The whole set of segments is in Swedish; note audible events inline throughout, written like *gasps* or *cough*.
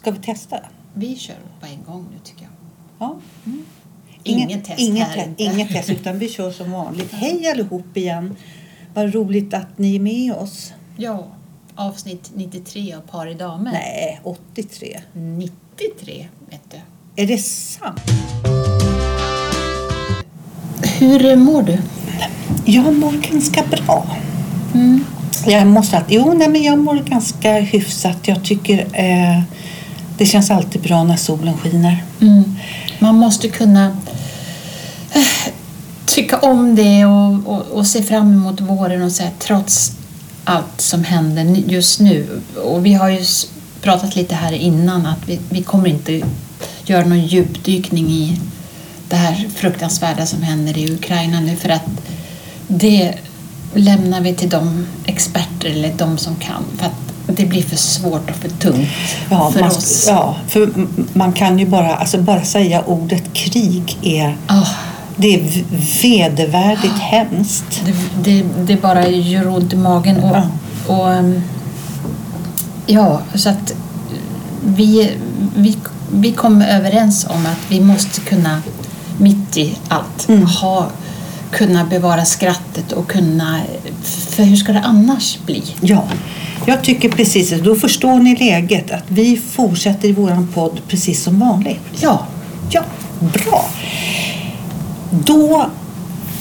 Ska vi testa? Vi kör på en gång nu tycker jag. Ja. Inget test inget, här inget test, utan vi kör som vanligt. Hej allihop igen! Vad roligt att ni är med oss. Ja, avsnitt 93 av Par i damer. Nej, 83. 93 vet du. Är det sant? Hur mår du? Jag mår ganska bra. Mm. Jag måste att, jo, nej, men jag mår ganska hyfsat. Jag tycker eh, det känns alltid bra när solen skiner. Mm. Man måste kunna eh, tycka om det och, och, och se fram emot våren och säga trots allt som händer just nu. Och vi har ju pratat lite här innan att vi, vi kommer inte göra någon djupdykning i det här fruktansvärda som händer i Ukraina nu för att det lämnar vi till de experter eller de som kan för att det blir för svårt och för tungt Ja, för man, oss. ja, för man kan ju bara, alltså bara säga ordet krig är, Ah. det är vedervärdigt hemskt. Det, det, det bara gör ont i magen. Och, Ja. och, ehm, ja, så att vi, vi, vi kom överens om att vi måste kunna, mitt i allt, Mm. ha, kunna bevara skrattet och kunna... För hur ska det annars bli? Ja, jag tycker precis. Då förstår ni läget att vi fortsätter i våran podd precis som vanligt. Ja, Ja, bra. Då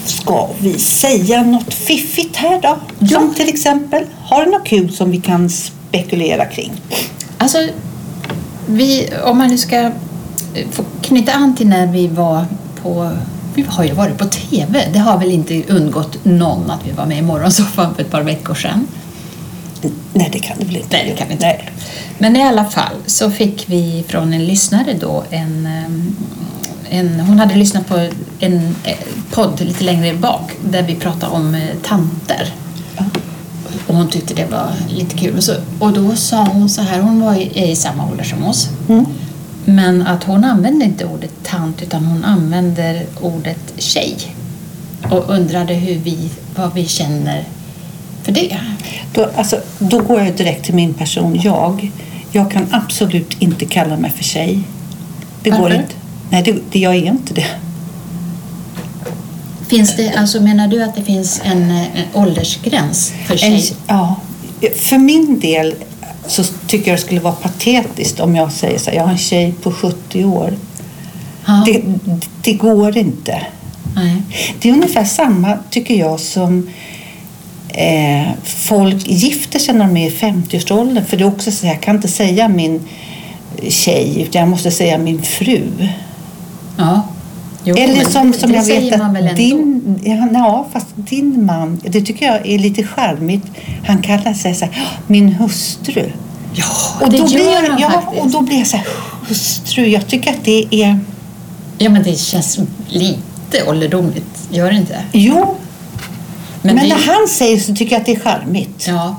ska vi säga något fiffigt här då. Som till exempel, har du något kul som vi kan spekulera kring? alltså vi, om man nu ska få knyta an till när vi var på vi har ju varit på TV. Det har väl inte undgått någon att vi var med i Morgonsoffan för ett par veckor sedan. Nej, det kan det väl inte. Nej, det kan vi inte. Nej. Men i alla fall så fick vi från en lyssnare då en, ehm, en hon hade lyssnat på en eh, podd lite längre bak där vi pratade om eh, tanter. Ja. Och hon tyckte det var lite kul. Och, så, och då sa hon så här, hon var i, i samma ålder som oss. Mm. Men att hon använde inte ordet tant utan hon använder ordet tjej. Och undrade hur vi, vad vi känner för det. Då, alltså, då går jag direkt till min person. Jag, jag kan absolut inte kalla mig för tjej. Det går Varför? inte. Nej, det, det, jag är inte det. Finns det, alltså menar du att det finns en, eh, en åldersgräns för En, tjej? ja, för min del så tycker jag det skulle vara patetiskt om jag säger så här, jag har en tjej på 70 år. Ja. Det, det går inte. Nej. Det är ungefär samma, tycker jag, som eh, folk gifter sig när de är i 50-årsåldern. För det är också så, jag kan inte säga min tjej, utan jag måste säga min fru. Ja. Jo, Eller men som, som det jag säger vet att din, ja, ja, fast din man, det tycker jag är lite charmigt. Han kallar sig så här, min hustru. Ja, Och det då gör blir, han ja, faktiskt. och då blir jag så här, hustru. Jag tycker att det är, Ja, men det känns lite ålderdomligt, gör det inte? jo, men, det- när han säger så tycker jag att det är charmigt. Ja,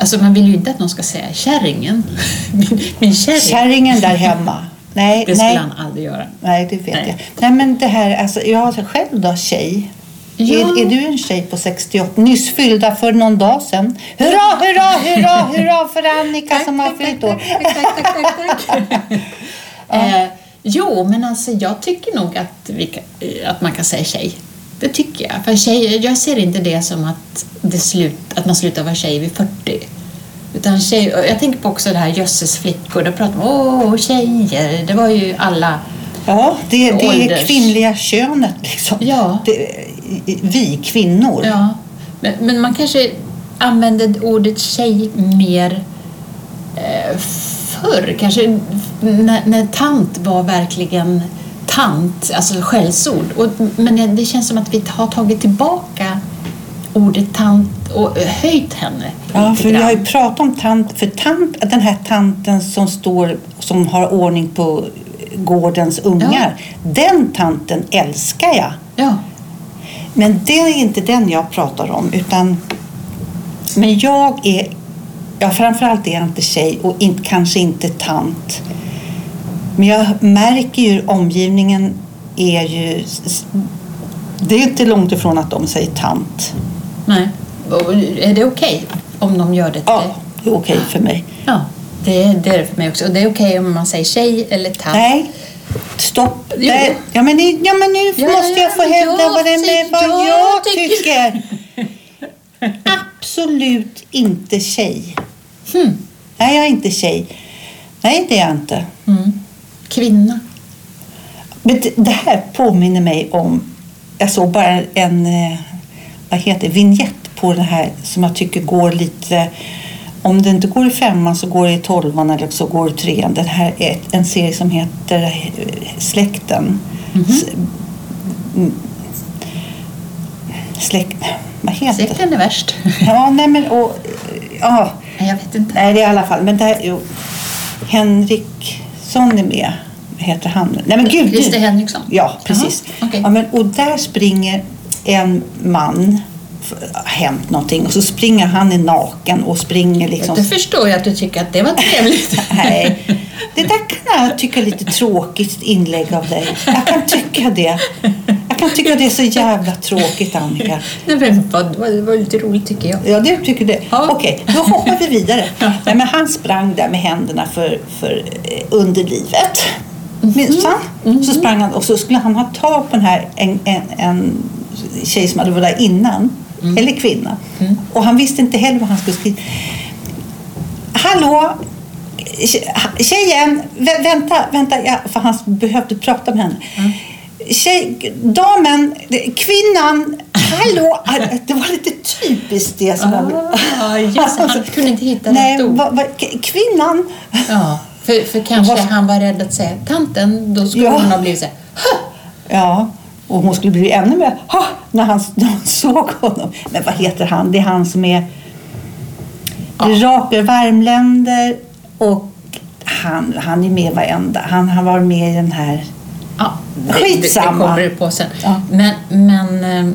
alltså man vill ju inte att någon ska säga kärringen. *laughs* Min, min kärring. Kärringen där hemma. Nej, Det skulle nej, han aldrig göra. nej, det vet Nej. jag. Nej, men det här, alltså, jag har själv då tjej. Ja. Är, är du en tjej på 68, nyss fyllda för någon dag sedan? Hurra, hurra, hurra, hurra för Annika som har fyllt år. tack, tack, tack, tack, tack. *laughs* *laughs* eh, jo, men alltså jag tycker nog att, kan- eh, att man kan säga tjej. Det tycker jag. För tjej, jag ser inte det som att, det slut, att man slutar vara tjej vid 40. Utan tjej, jag tänker på också det här jösses flickor. Då pratar man åh tjejer. Det var ju alla. Ja, det, det är kvinnliga könet liksom. Ja. Det, vi kvinnor. Ja. Men, men man kanske använde ordet tjej mer eh, förr. Kanske när, när tant var verkligen tant, alltså skällsord. Och, men det känns som att vi har tagit tillbaka ordet tant och höjt henne. Ja, för vi har ju pratat om tant, för tant, den här tanten som står, som har ordning på gårdens ungar. Den tanten älskar jag. Ja. Men det är inte den jag pratar om. Utan, men jag är, ja framförallt är jag inte tjej och inte, kanske inte tant. Men jag märker ju omgivningen är ju, det är inte långt ifrån att de säger tant. Nej. Är det okej om de gör det till Ja, dig? det är okej för mig. Ja. Det, det är det för mig också. Och det är okej om man säger tjej eller tant. Nej, stopp. Jo. Där. Ja, men, nu- ja, men nu Ja, måste ja, jag få hävda jag vad, det med, vad jag jag tycker-. *laughs* Absolut inte tjej. Hmm. Nej, jag är inte tjej. Nej, det är jag inte. Mm. Kvinna. Men det- det här påminner mig om... Jag såg bara en eh, vad heter vignett på det här som jag tycker går lite... Om det inte går i femman så går det i tolvan eller så går det i trean. Det här är en serie som heter Släkten. S- mm. Släkt... Vad heter? Släkten är värst. Ja, nej men... Och, ja, jag vet inte. nej, det är i alla fall... Men där, jo, Henriksson är med. Vad heter han? Nej men gud! Christer Henriksson? Ja, precis. Jaha, okej. ja, men, och där springer en man, hänt någonting, och så springer han är naken och springer liksom... Då förstår jag att du tycker att det var trevligt. *laughs* Nej, det där kan jag tycka är lite tråkigt inlägg av dig. Jag kan tycka det. Jag kan tycka det är så jävla tråkigt, Annika. Nej, men vad, det var lite roligt tycker jag. Ja, det tycker det. Ja. Okej, då hoppar vi vidare. Nej, men han sprang där med händerna för, för eh, underlivet. Minns han? Så sprang han och så skulle han ha tag på den här, en, en, en tjej som hade varit där innan. Eller kvinna. Och han visste inte heller vad han skulle skriva. Hallå! Tje- Tjejen! Vä vänta, vänta. Ja, för han behövde prata med henne. Tjej, damen, kvinnan, hallå! Det var lite typiskt det som han... Ah, just, det, han kunde inte hitta Nej, rätt ord. va, va, kvinnan. Ja, för, för kanske Vad- han var rädd att säga tanten. Då skulle Ja. hon ha blivit så här. Ja, och hon skulle bli ännu mer ha, när, han, när hon *laughs* såg honom. Men vad heter han? Det är han som är raka värmländer och han, han är med varenda. Han har varit med i den här. Ja, det, Skitsamma. Det, kommer du på sen. Ja. Men, men eh,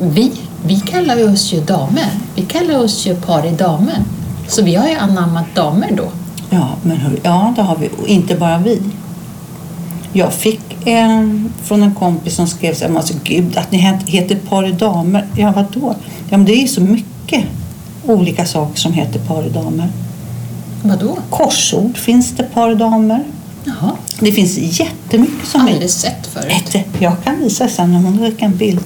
vi, vi kallar oss ju damer. Vi kallar oss ju par i damer. Så vi har ju anammat damer då. Ja, men hur, ja, det har vi. Och inte bara vi. Jag fick en från en kompis som skrev så här, alltså, gud att ni het- heter par damer. Ja, vadå? Ja, men det är ju så mycket olika saker som heter par damer. Vadå? Korsord finns det par damer. Jaha, Det finns jättemycket som aldrig är... sett förut. Jag kan visa sen om hon skickar en bild.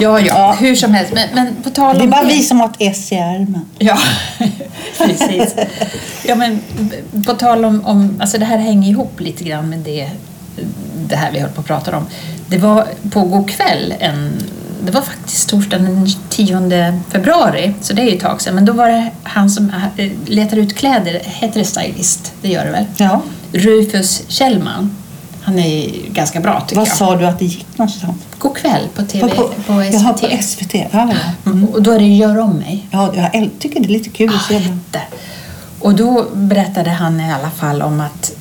Ja, ja, Ja. hur som helst. Men, men på tal om Det är bara vi som har ett S i ärmen. Ja, *laughs* precis. Ja, men på tal om, om, alltså det här hänger ihop lite grann med det, det här vi höll på att prata om. Det var på god kväll, en, det var faktiskt torsdagen den 10 februari, så det är ju ett tag sedan, men då var det han som eh, letar ut kläder, heter det stylist? Det gör det väl? Ja. Rufus Kjellman. Han är ganska bra tycker Vad jag. sa du att det gick någonstans? God kväll på TV, på, Jaha, SVT. på SVT. Ja, ja. Mm. Och då är det Gör om mig. ja jag tycker det är lite kul att se Ja, den. jätte. Och då berättade han i alla fall om att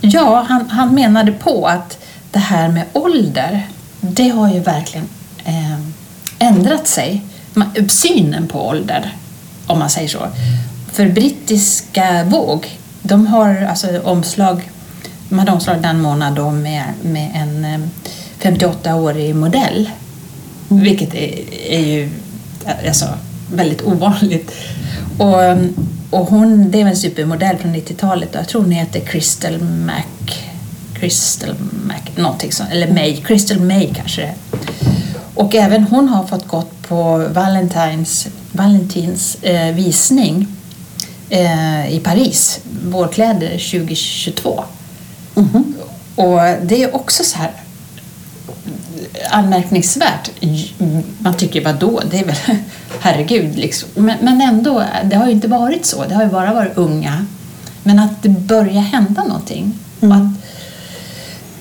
ja, han, han menade på att det här med ålder, det har ju verkligen eh, ändrat sig. Synen på ålder, om man säger så. För brittiska Vogue, de har alltså omslag, de hade omslag den månaden med, med en eh, 58-årig modell. Vilket är, är ju alltså, väldigt ovanligt. Och, och hon, det är en supermodell från 90-talet och jag tror hon heter Crystal Mac. Crystal Mac, någonting sånt, eller May, Crystal May kanske det är. Och även hon har fått gått på Valentines, Valentins eh, visning eh, i Paris, vårkläder 2022. Och det är också så här anmärkningsvärt. Man tycker vad då? det är väl *laughs* herregud liksom. Men, men ändå, det har ju inte varit så. Det har ju bara varit unga. Men att det börjar hända någonting. Att,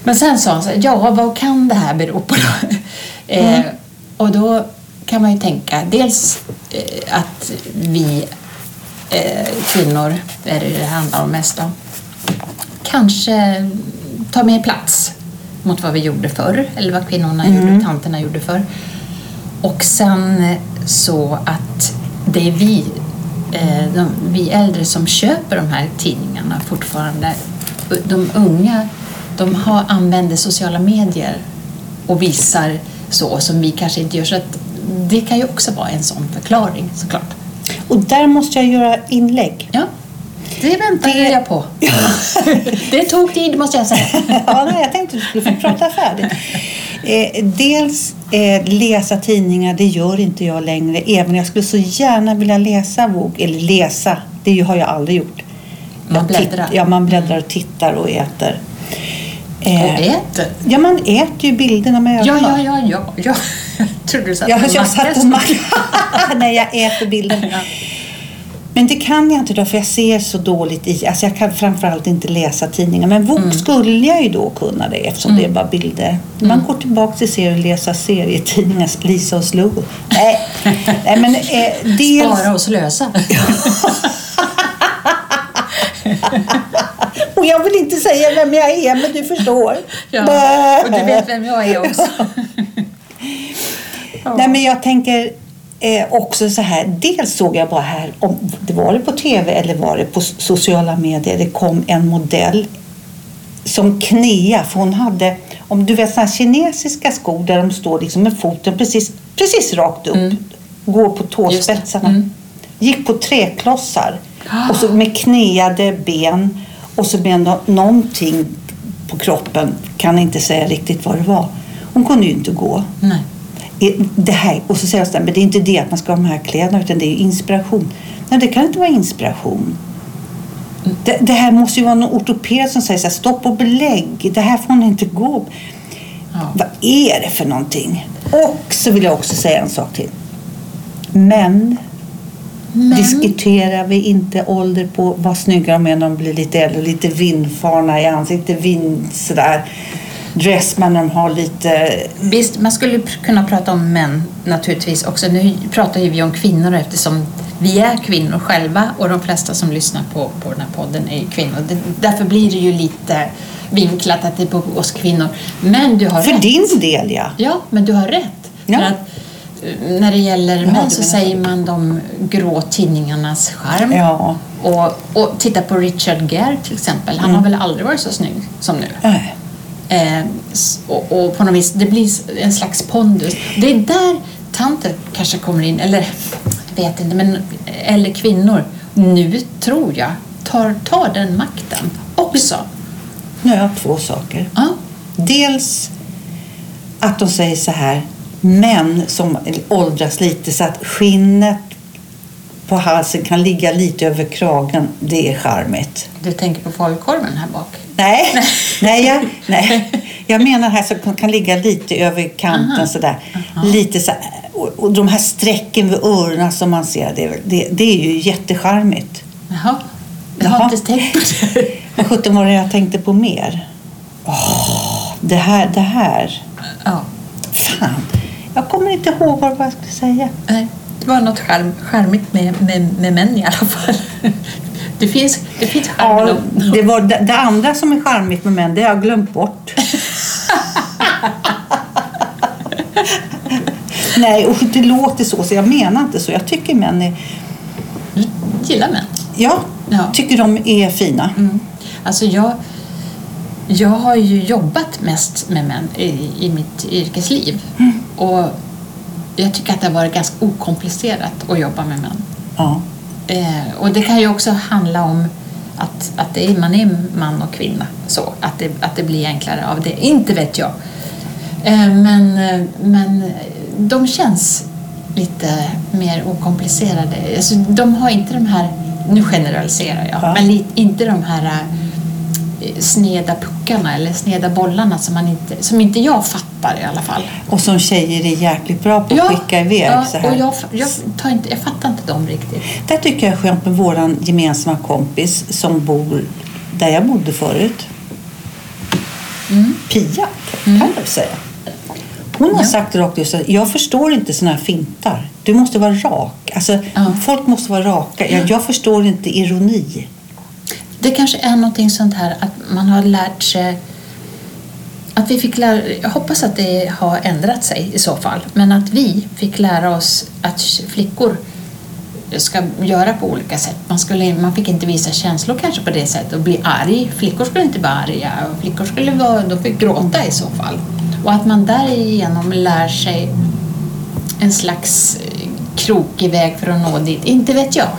men sen sa han så här, ja vad kan det här bero på då? eh, och då kan man ju tänka dels eh, att vi eh, kvinnor, är det det handlar om mest om, kanske tar mer plats mot vad vi gjorde förr, eller vad kvinnorna gjorde, tanterna gjorde förr. Och sen eh, så att det är vi, eh, de, vi äldre som köper de här tidningarna fortfarande. De unga, de har, använder sociala medier och visar så som vi kanske inte gör. Så att det kan ju också vara en sån förklaring såklart. Och där måste jag göra inlägg. Ja. Det väntade Det- jag på. *laughs* det tog tid måste jag säga. *laughs* ja, nej, jag tänkte att du skulle få prata färdigt. Eh, dels eh, läsa tidningar, det gör inte jag längre. Även jag skulle så gärna vilja läsa bok. Eller läsa, det har jag aldrig gjort. Man bläddrar. Ja, man bläddrar och tittar och äter. Eh, Och äter. Ja, man äter ju bilderna med Ja, ögonen. ja, ja, ja. ja. Jag trodde du satt Jag, på jag satt macka. och mackade. *laughs* Nej, jag äter bilden. Ja. Men det kan jag inte då, för jag ser så dåligt i. Alltså jag kan framförallt inte läsa tidningar. Men bok skulle jag ju då kunna det eftersom det är bara bilder. Man går tillbaka till serien och läsa serietidningar, Lisa och Slo. Nej, Nej men eh, *laughs* dels... Spara och slösa. *laughs* *laughs* Och jag vill inte säga vem jag är, men du förstår. Ja, och du vet vem jag är också. *laughs* Nej, men jag tänker eh, också så här. Dels såg jag bara här, om det var det på tv eller var det på sociala medier, det kom en modell som knea, för hon hade, om du vet sådana kinesiska skor där de står liksom med foten precis, precis rakt upp, går på tåspetsarna. Mm. Gick på träklossar *gasps* och så med kneade ben och så nå- någonting på kroppen, kan inte säga riktigt vad det var. Hon kunde ju inte gå. Nej. Det här, och så säger jag så här, men det är inte det att man ska ha de här kläderna utan det är inspiration. Nej, det kan inte vara inspiration. Det, det här måste ju vara någon ortoped som säger så här, stopp och belägg, det här får hon inte gå. Ja. Vad är det för någonting? Och så vill jag också säga en sak till. Men, Men, diskuterar vi inte ålder på vad snygga de är när de blir lite äldre, lite vindfarna i ansiktet, vind sådär. Dressman när de har lite visst, man skulle kunna prata om män naturligtvis också. Nu pratar ju vi om kvinnor eftersom vi är kvinnor själva och de flesta som lyssnar på, på den här podden är kvinnor. Det, därför blir det ju lite vinklat att det är på oss kvinnor. Men du har För rätt. din del ja. Ja, men du har rätt. Ja. För att, när det gäller män så säger man de grå tidningarnas charm. Ja. Och, och titta på Richard Gere till exempel. Han har Mm. väl aldrig varit så snygg som nu. Nej. Eh, och, och på något vis, det blir en slags pondus. Det är där tanter kanske kommer in, eller vet inte, men eller kvinnor nu tror jag tar, tar den makten också. Nu har jag två saker. Ja, Dels att de säger så här, män som åldras lite så att skinnet på halsen kan ligga lite över kragen. Det är charmigt. du tänker på falukorven här bak. Nej, nej, jag, nej. jag menar här som kan ligga lite över kanten Aha. sådär. Lite så och, och de här strecken vid öronen som man ser, det, det, det är ju jättecharmigt. Jaha, jag har Jaha. inte tänkt på det. *laughs* Vad sjutton var det jag tänkte på mer? Åh, det här, det här. Ja, Fan, jag kommer inte ihåg vad jag skulle säga. nej, det var något charm, charmigt med, med, med män i alla fall. *laughs* Det finns, det finns charm Ja, det, var det, det andra som är charmigt med män, det har jag glömt bort. *laughs* Nej, och det låter så, så jag menar inte så. Jag tycker män är... Du gillar män? Ja, Ja. tycker de är fina. Mm. Alltså jag, jag har ju jobbat mest med män i, i mitt yrkesliv. Och jag tycker att det har varit ganska okomplicerat att jobba med män. Ja. Eh, och det kan ju också handla om att, att det är, man är man och kvinna. Så, att, det, att det blir enklare av det. Inte vet jag. Eh, men, eh, men de känns lite mer okomplicerade. Alltså, de har inte de här, nu generaliserar jag, Ja. men li, inte de här eh, sneda puckarna eller sneda bollarna som, man inte, som inte jag fattar i alla fall. Och som tjejer är jäkligt bra på att skicka iväg ja, så här. och jag, jag, tar inte, jag fattar inte dem riktigt. Där tycker jag är skönt med vår gemensamma kompis som bor där jag bodde förut. Pia, kan jag väl säga. Hon har Mm. Ja. sagt rakt ut här, jag förstår inte såna här fintar. Du måste vara rak. Alltså, Ja. Folk måste vara raka. Jag, jag förstår inte ironi. Det kanske är någonting sånt här att man har lärt sig att vi fick lära, jag hoppas att det har ändrat sig i så fall, men att vi fick lära oss att flickor ska göra på olika sätt. Man, skulle, man fick inte visa känslor kanske på det sättet och bli arg. Flickor skulle inte vara arga flickor skulle vara, de fick gråta i så fall. Och att man därigenom lär sig en slags eh, krokig väg för att nå dit. Inte vet jag.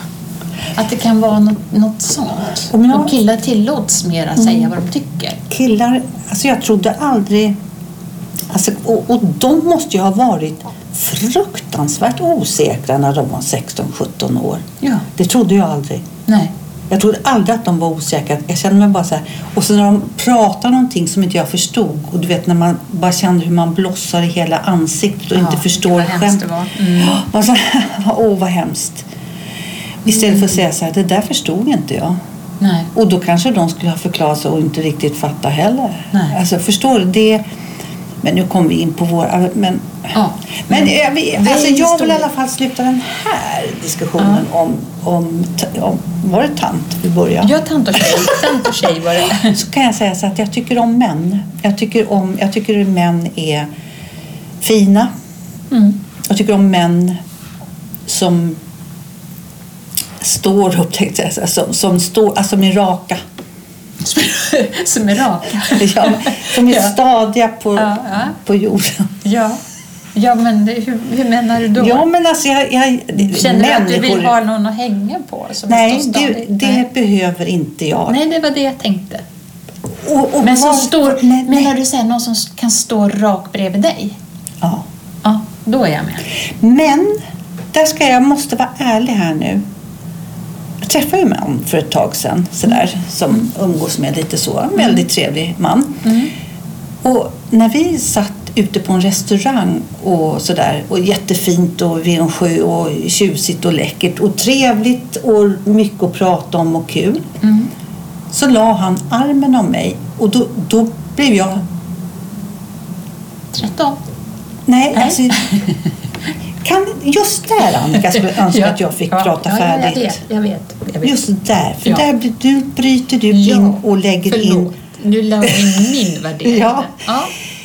Att det kan vara något, något sånt. Om jag- Och killar tillåts mera Mm. säga vad de tycker. killar, alltså jag trodde aldrig... Alltså, och, och de måste ju ha varit fruktansvärt osäkra när de var 16-17 år. Ja. Det trodde jag aldrig. Nej. Jag trodde aldrig att de var osäkra. Jag kände mig bara så här. Och så när de pratade någonting som inte jag förstod. Och du vet när man bara kände hur man blossar i hela ansiktet och Ja, inte förstår skämt. var. Mm. *gasps* Och så, *laughs* Åh, vad hemskt. Istället för att säga så här, det där förstod inte jag. Nej. Och då kanske de skulle ha förklarat sig och inte riktigt fatta heller. Nej. Alltså förstår du? Det, men nu kommer vi in på våra... Men, Ja. men Mm. jag, vi, alltså, jag vill i alla fall sluta den här diskussionen om, om, t- om... Var det tant vi började? Ja, tant och tjej. Tant och tjej var det. *laughs* Så kan jag säga så att jag tycker om män. Jag tycker, om, jag tycker män är fina. Mm. Jag tycker om män som står upp, tänkte jag säga. Som, som står, alltså som är raka. *laughs* Som är raka. *laughs* Ja, som är Ja. stadiga på, Ja, ja. på jorden. Ja. Ja, men det, hur, hur menar du då? Ja, men alltså jag... jag Känner du att du vill människor- ha någon att hänga på? Nej, det, det Nej. behöver inte jag. Nej, det var det jag tänkte. Och, och Men som var- står, nej, nej. menar du säga någon som kan stå rak bredvid dig? Ja. Ja, då är jag med. Men, där ska jag måste vara ärlig här nu. Jag träffade ju man för ett tag sedan sådär, som umgås med lite så. En väldigt trevlig man. Mm. Och när vi satt ute på en restaurang och sådär och jättefint och vid en sjö och tjusigt och läckert och trevligt och mycket att prata om och kul. Mm. Så la han armen om mig och då, då blev jag 13. Nej, Nej. alltså... *laughs* Kan, just där Annika skulle önska att jag fick ja, prata ja, färdigt. Jag vet, jag vet. Jag vet. Just där, för Ja. där du, bryter du Ja, in och lägger Förlåt, in... nu la jag in min *laughs* värdering. Ja. ja.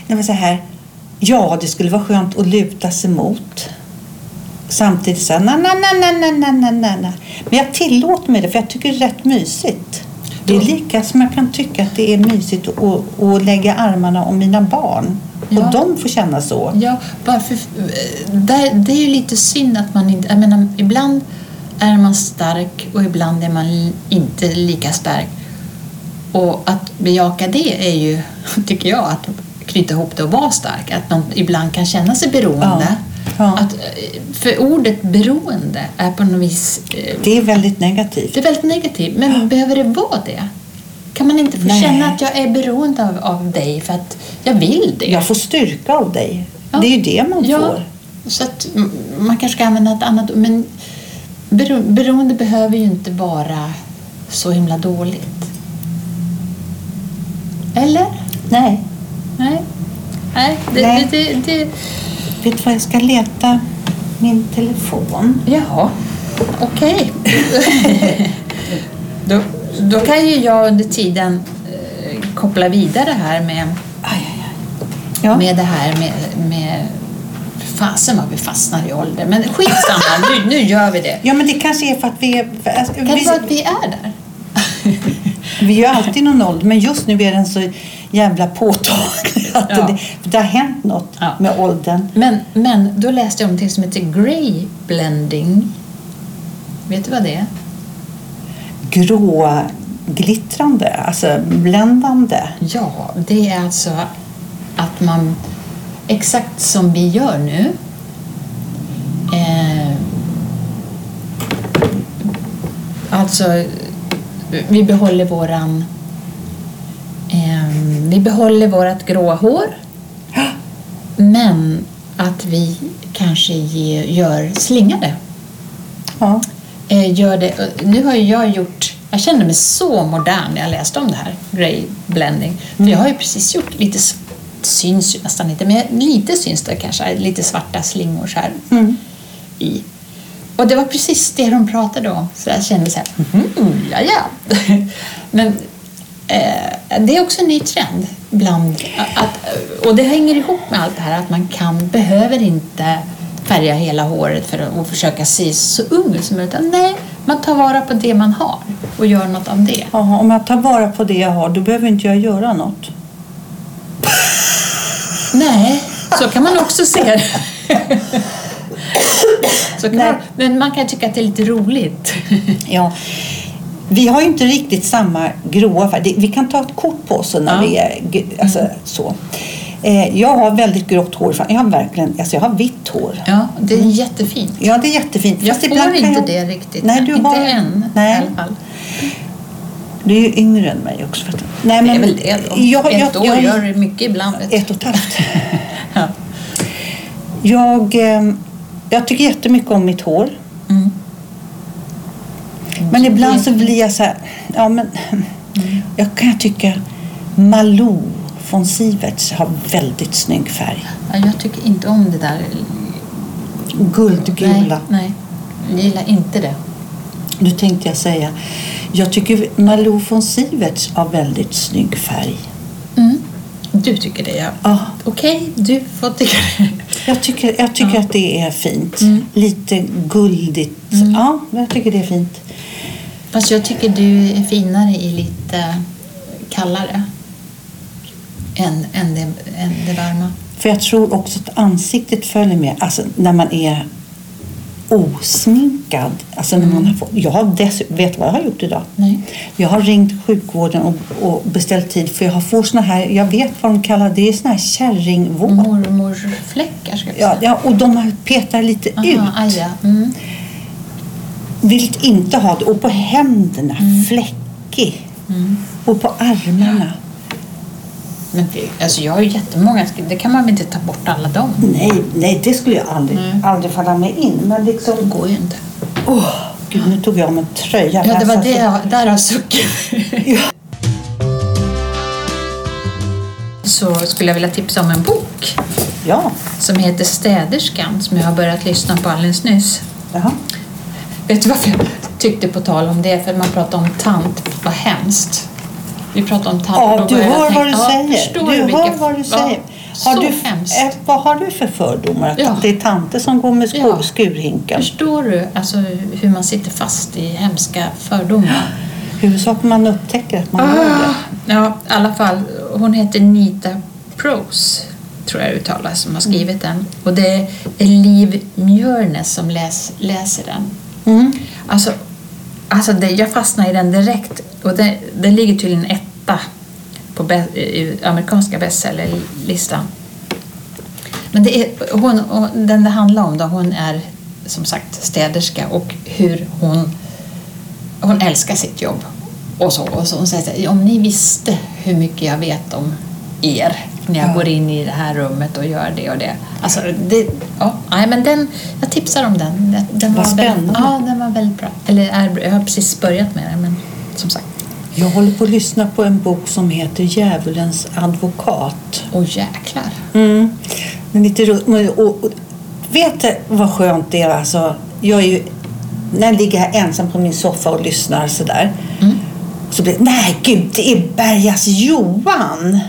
Nej, men så här, ja, det skulle vara skönt att luta sig mot. Samtidigt så här, na, na, na, na, na, na, na, na. Men jag tillåter mig det för jag tycker det är rätt mysigt. Det är lika som jag kan tycka att det är mysigt att, att lägga armarna om mina barn. Ja. Och de får känna så. Ja, varför, där, det är ju lite synd att man inte... Jag menar, ibland är man stark och ibland är man inte lika stark. Och att bejaka det är ju, *laughs* tycker jag, att knyta ihop det och vara stark. Att man ibland kan känna sig beroende. Ja. Ja. Att, eh, för ordet beroende är på något vis... eh, Det är väldigt negativt. Det är väldigt negativt, men behöver det vara det? Kan man inte få Nej. känna att jag är beroende av, av dig för att jag vill det? Jag får styrka av dig. Ja. Det är ju det man Ja, får. så att man kanske ska använda ett annat men bero, beroende behöver ju inte vara så himla dåligt. Eller? Nej. Nej. Nej, det, Nej. Det, det, det, Vet du vad, jag ska leta min telefon. Jaha, okej. *laughs* då, då kan ju jag under tiden eh, koppla vidare här med, Aj, aj, aj. Ja. med det här med, med fasen vad vi fastnar i ålder. Men skitsamma, nu, nu gör vi det. ja, men det kanske är för att vi är... Alltså, Kan det vi, vara att vi är där? *laughs* vi är ju alltid någon ålder, men just nu är den så jävla påtaglig. Att Ja. det, det har hänt något Ja. med åldern. Men, men då läste jag om något som heter grey blending. Vet du vad det är? Gråglittrande, alltså bländande. Ja, det är alltså att man exakt som vi gör nu eh, alltså vi behåller våran eh, vi behåller vårat gråa hår men att vi kanske ge, gör slingade Ja. Eh, gör det. Nu har ju jag gjort, jag kände mig så modern när jag läste om det här, grey blending. För jag har ju precis gjort lite, syns ju nästan inte, men lite syns det kanske, lite svarta slingor så här Mm. i. Och det var precis det de pratade om, så jag kände så här, mhm, ja ja. *laughs* Men eh, det är också en ny trend bland, att, och det hänger ihop med allt det här att man kan, behöver inte färga hela håret för att och försöka se så ung som möjligt. Nej, man tar vara på det man har och gör något av det. Jaha, om jag tar vara på det jag har, då behöver inte jag göra något. Nej, så kan man också se det. Man, men man kan tycka att det är lite roligt. Ja. Vi har ju inte riktigt samma gråa färg. Vi kan ta ett kort på oss när Ja. vi är alltså, så. Eh, Jag har väldigt grått hår. Jag har verkligen, alltså jag har vitt hår. Ja, det är jättefint. Ja, det är jättefint. Jag Fast får inte jag- det riktigt. Nej, du inte har... än Nej, i alla fall. du är ju yngre än mig också. för Nej, Det men är väl det då. Jag, Ett jag, år jag, gör mycket ibland. Ett och ett halvt. *laughs* Ja. Jag, eh, jag tycker jättemycket om mitt hår. Mm. Men ibland så blir jag så här, ja men jag kan tycka Malou von Siverts har väldigt snygg färg. Ja, jag tycker inte om det där. Guldgula. Nej, nej. Jag gillar inte det. Nu tänkte jag säga, jag tycker Malou von Siverts har väldigt snygg färg. Mm. Du tycker det, ja. Ja, Okej, du får tycka det. jag tycker, jag tycker att det är fint. Mm. Lite guldigt. Ja, jag tycker det är fint. Fast jag tycker du är finare i lite kallare än, än, det, än det varma. För jag tror också att ansiktet följer med. Alltså när man är osminkad. Alltså när man har fått, jag har dess, vet vad jag har gjort idag? Nej. Jag har ringt sjukvården och, och beställt tid för jag har får såna här, jag vet vad de kallar det, är såna här kärringvård. Mormorsfläckar ska vi Ja, säga. ja, och de petar lite ut. Aha, aj, ja. mm. Vill inte ha det. Och på händerna, fläckig. Mm. Och på armarna. Men det, alltså jag har ju jättemånga, det kan man väl inte ta bort alla dem? Nej, nej, det skulle jag aldrig, Nej. aldrig falla mig in. Men Det liksom, går ju inte. åh, gud, nu tog jag av mig tröjan. Ja, det var Alltså, det, jag- där har sucken. Ja. Så skulle jag vilja tipsa om en bok Ja, som heter Städerskan som jag har börjat lyssna på alldeles nyss. jaha. Vet du varför jag tyckte på tal om det? För man pratar om tant, vad hemskt. Vi pratar om tant. Ja, du hör vad du säger. Du hör vad du ja, säger. Har du, hemskt. eh, vad har du för fördomar? Att Ja. det är tanter som går med skur, Ja. skurhinken? Förstår du alltså, hur man sitter fast i hemska fördomar? Huvudsaken man upptäcker att man har det. Ja, i alla fall. Hon heter Nita Prose, tror jag uttalas, som har skrivit den. Och det är Liv Mjörnes som läs, läser den. Mm. Alltså, alltså det, jag fastnade i den direkt. Och det, den ligger tydligen etta på be, i amerikanska bestsellerlistan. Men det är, hon, och den det handlar om då, hon är som sagt städerska och hur hon, hon älskar sitt jobb. Och så, och så hon säger så här, om ni visste hur mycket jag vet om er när jag Ja. går in i det här rummet och gör det och det. Alltså, det ja, nej, men den, jag tipsar om den. Den, den var väldigt, spännande. ja, den var väldigt bra. Eller är, jag har precis börjat med den, men som sagt. Jag håller på att lyssna på en bok som heter Djävulens advokat. Åh jäklar. Mm. Men lite men- och, och, vet du vad skönt det är? Alltså, jag är ju, när jag ligger här ensam på min soffa och lyssnar sådär. Mm. Så blir det, nej gud, det är Bergas Johan.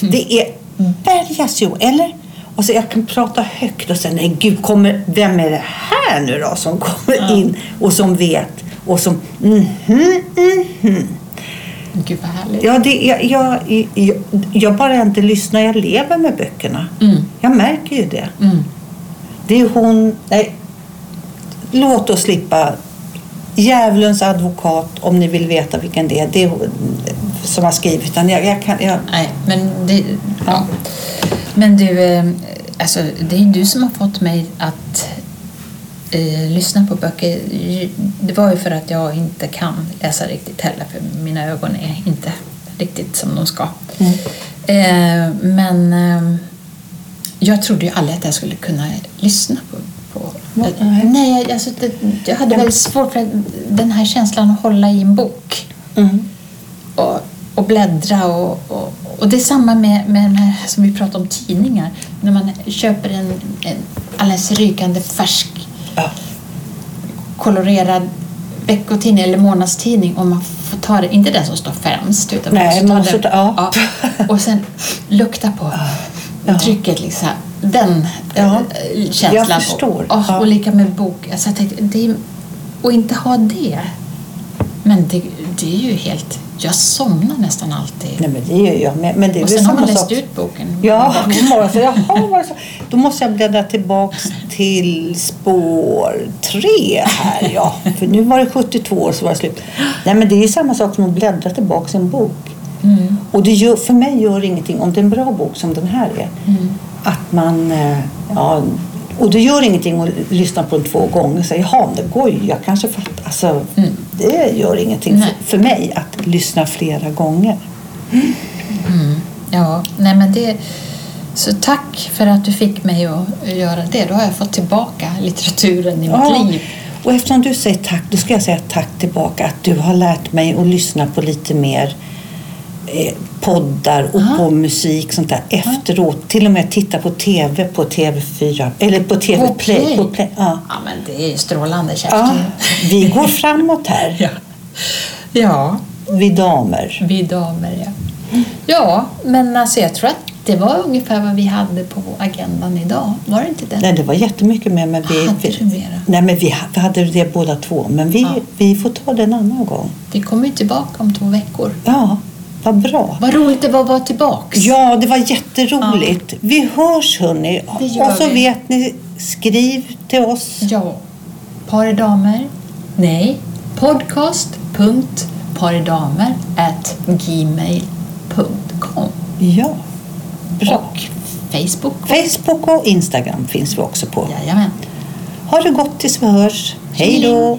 Det är Bergas Johan, eller? Och så jag kan prata högt och säga, nej gud, kommer, vem är det här nu då som kommer Ja. in och som vet och som, mhm, mhm. Gud vad härligt. Ja, det, jag, jag, jag, jag bara inte lyssnar, jag lever med böckerna. Mm. Jag märker ju det. Mm. Det är hon... Nej, låt oss slippa Djävulens advokat om ni vill veta vilken det är. Det är som har skrivit den. Jag, jag kan, jag, Nej, men det... Ja. Men du, eh, alltså, det är du som har fått mig att eh, lyssna på böcker. Det var ju för att jag inte kan läsa riktigt heller, för mina ögon är inte riktigt som de ska. Mm. Eh, men eh, jag trodde ju aldrig att jag skulle kunna lyssna på... på eh, Nej. alltså, det, jag hade väldigt svårt för den här känslan att hålla i en bok mm. och, och bläddra. Och, och, och det är samma med, med de här som vi pratade om tidningar. När man köper en, en alldeles rykande färsk ja. kolorerad veckotidning eller månadstidning och man får ta det, inte den som står främst utan Nej, man måste ta den, ja. och sen lukta på *laughs* Ja. trycket liksom. Den Ja. eh, känslan. Jag förstår. Och, och, Ja. och lika med bok. Alltså jag tänkte, det är, och inte ha det. Men det, det är ju helt... Jag somnar nästan alltid. Nej, men det gör jag med. Men det är och sen har man läst sak. ut boken. Ja, morgon. *laughs* Så, jaha? Då måste jag bläddra tillbaks till spår tre här. Ja. För nu var det 72 år så var det slut. Nej, men det är samma sak som att bläddra tillbaks en bok. Mm. Och det gör, för mig gör det ingenting, om det är en bra bok som den här är, Mm. Att man... eh, Ja, och det gör ingenting att lyssna på den två gånger och säga jaha, det går ju, jag kanske fattar. Alltså, Det gör ingenting för, för mig att lyssna flera gånger. Ja, nej men det... Så tack för att du fick mig att göra det. Då har jag fått tillbaka litteraturen i mitt liv. Och eftersom du säger tack, då ska jag säga tack tillbaka att du har lärt mig att lyssna på lite mer poddar och Ja. på musik sånt där efteråt. Till och med titta på TV på TV4 eller på TV På Play. Play. På Play. Ja. Ja, men det är ju strålande, Kerstin. Ja, vi går *laughs* framåt här, Ja. ja, vi damer. vi damer, ja. Ja, men alltså jag tror att det var ungefär vad vi hade på agendan idag. Var det inte det? Nej, det var jättemycket mer. Men vi, Hade vi, mera? nej, men vi hade det båda två. Men vi, Ja. vi får ta det en annan gång. Vi kommer ju tillbaka om två veckor. Ja, vad bra. Vad roligt det var att vara tillbaks. Ja, det var jätteroligt. Vi hörs hörni. Och så vi. vet ni, skriv till oss. Ja. Paridamer? Nej. Podcast.paridamer at gmail.com Ja, bra. Och Facebook. Facebook och Instagram finns vi också på. Jajamän. Ha det gott tills vi hörs. Hej då!